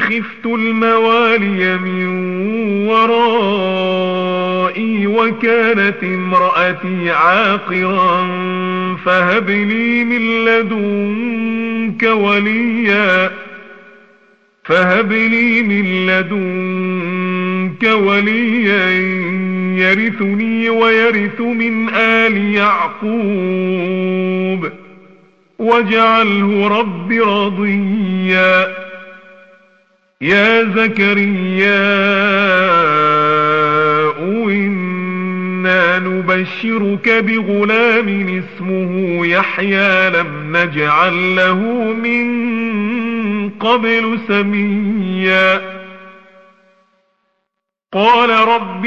خفت الموالي من ورائي وكانت امرأتي عاقرا فهب لي من لدنك وليا فهب لي من لدنك وليا يرثني ويرث من آل يعقوب واجعله رب رضيا. يا زكريا إنا نبشرك بغلام اسمه يحيى لم نجعل له من قبل سميا. قال رب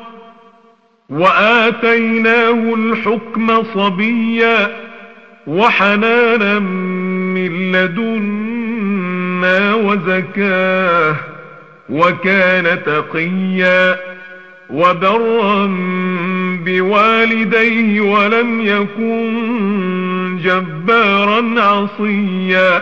وآتيناه الحكم صبيا وحنانا من لدنا وزكاه وكان تقيا وبرا بوالديه ولم يكن جبارا عصيا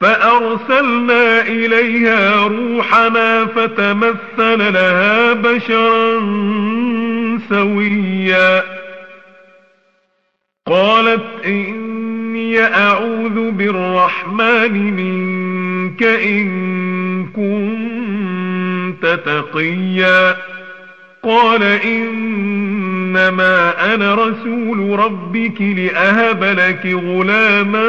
فأرسلنا إليها روحنا فتمثل لها بشرا سويا. قالت إني أعوذ بالرحمن منك إن كنت تقيا. قال إنما أنا رسول ربك لأهب لك غلاما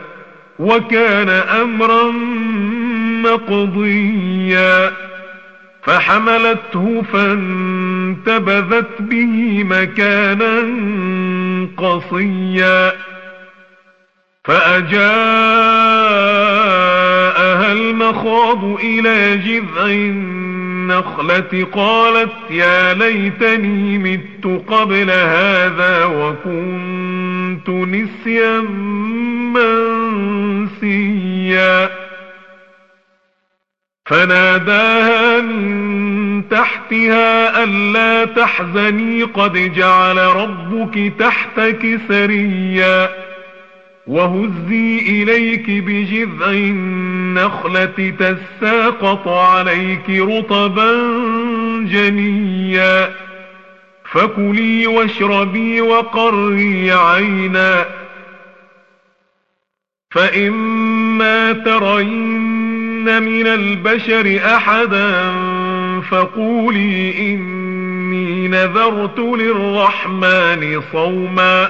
وكان أمرا مقضيا فحملته فانتبذت به مكانا قصيا فأجاءها المخاض إلى جذع النخلة قالت يا ليتني مت قبل هذا وكنت كنت نسيا منسيا. فناداها من تحتها ألا تحزني قد جعل ربك تحتك سريا. وهزي إليك بجذع النخلة تساقط عليك رطبا جنيا. فكلي واشربي وقري عينا. فإما ترين من البشر أحدا فقولي إني نذرت للرحمن صوما.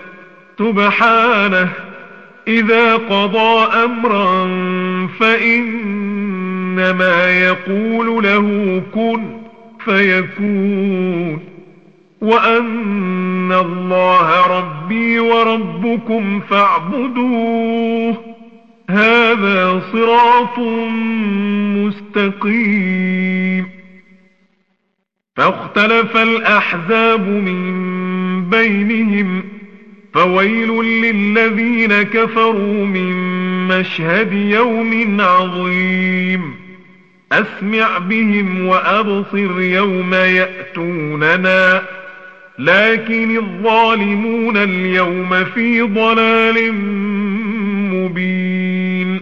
سبحانه إذا قضى أمرا فإنما يقول له كن فيكون. وأن الله ربي وربكم فاعبدوه هذا صراط مستقيم. فاختلف الأحزاب من بينهم فويل للذين كفروا من مشهد يوم عظيم. أسمع بهم وأبصر يوم يأتوننا. لكن الظالمون اليوم في ضلال مبين.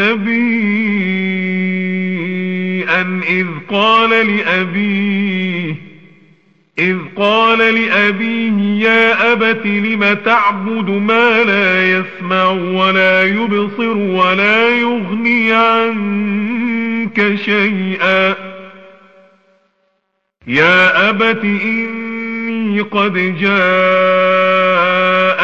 نبيا إذ قال لأبيه إذ قال لأبيه يا أبت لم تعبد ما لا يسمع ولا يبصر ولا يغني عنك شيئا. يا أبت إني قد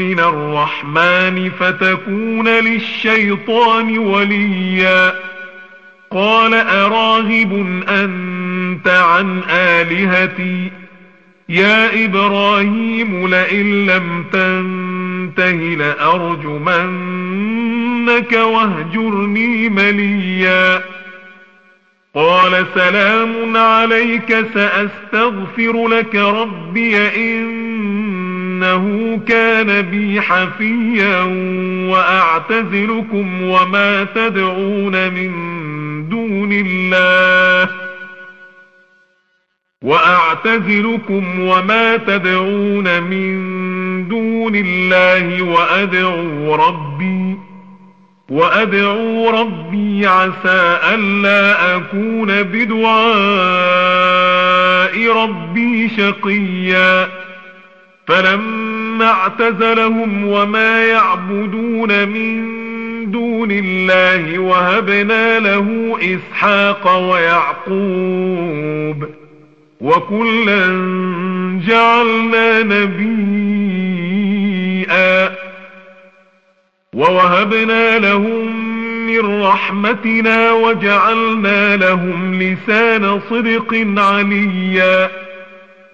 من الرحمن فتكون للشيطان وليا. قال أراغب أنت عن آلهتي؟ يا إبراهيم لئن لم تنته لأرجمنك واهجرني مليا. قال سلام عليك سأستغفر لك ربي إنه كان بي حفيا وأعتزلكم وما تدعون من دون الله وأعتزلكم وما تدعون من دون الله وأدعو ربي وأدعو ربي عسى ألا أكون بدعاء ربي شقيا فلما اعتزلهم وما يعبدون من دون الله وهبنا له إسحاق ويعقوب وكلا جعلنا نبيئا ووهبنا لهم من رحمتنا وجعلنا لهم لسان صدق عليا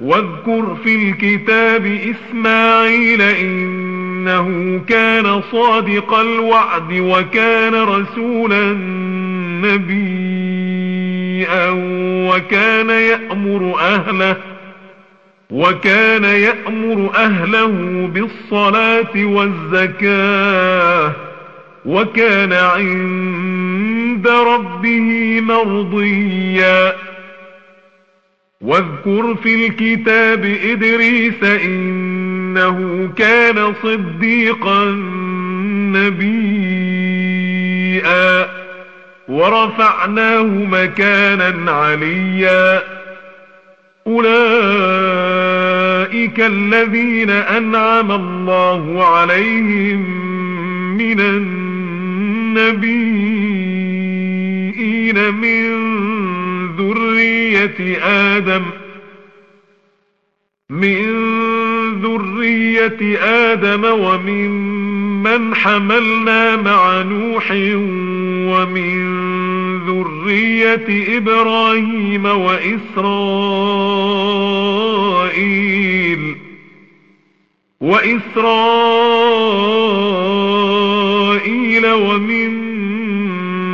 واذكر في الكتاب إسماعيل إنه كان صادق الوعد وكان رسولا نبيئا وكان يأمر أهله وكان يأمر أهله بالصلاة والزكاة وكان عند ربه مرضيا واذكر في الكتاب إدريس إنه كان صديقا نبيئا ورفعناه مكانا عليا. أولئك الذين أنعم الله عليهم من النبيين من ذرية آدم. من ذرية آدم ومن من حملنا مع نوح ومن ذرية إبراهيم وإسرائيل. وإسرائيل ومن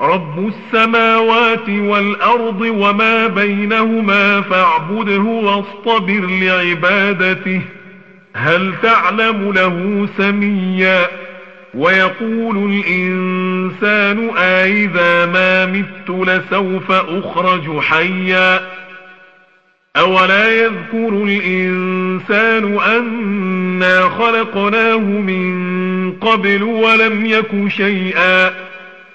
رب السماوات والأرض وما بينهما فاعبده واصطبر لعبادته هل تعلم له سميا؟ ويقول الإنسان آئذا ما مت لسوف أخرج حيا؟ أولا يذكر الإنسان أنا خلقناه من قبل ولم يك شيئا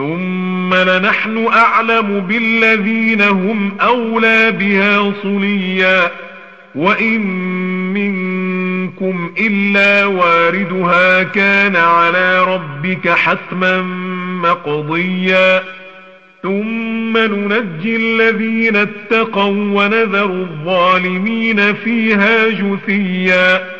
ثم لنحن أعلم بالذين هم أولى بها صليا وإن منكم إلا واردها كان على ربك حتما مقضيا ثم ننجي الذين اتقوا ونذر الظالمين فيها جثيا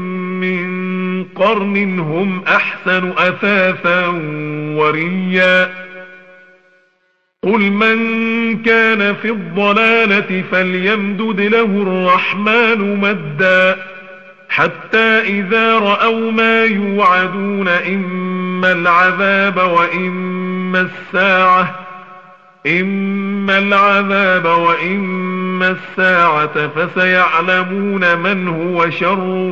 قرن هم أحسن أثاثا وريا. قل من كان في الضلالة فليمدد له الرحمن مدا. حتى إذا رأوا ما يوعدون إما العذاب وإما الساعة إما العذاب وإما الساعة فسيعلمون من هو شر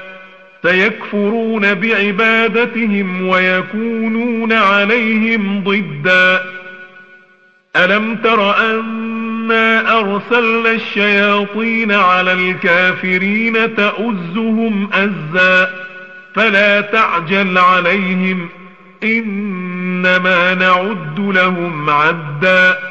سيكفرون بعبادتهم ويكونون عليهم ضدا. ألم تر أنا أرسلنا الشياطين على الكافرين تأزهم أزا؟ فلا تعجل عليهم إنما نعد لهم عدا.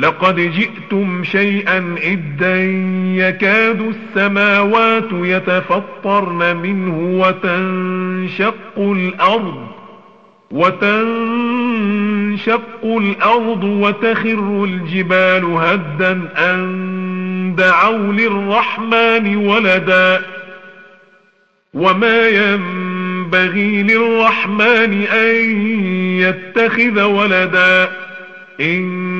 لقد جئتم شيئا إدا يكاد السماوات يتفطرن منه وتنشق الأرض وتنشق الأرض وتخر الجبال هدا أن دعوا للرحمن ولدا وما ينبغي للرحمن أن يتخذ ولدا إن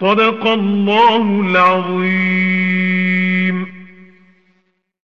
صدق الله العظيم.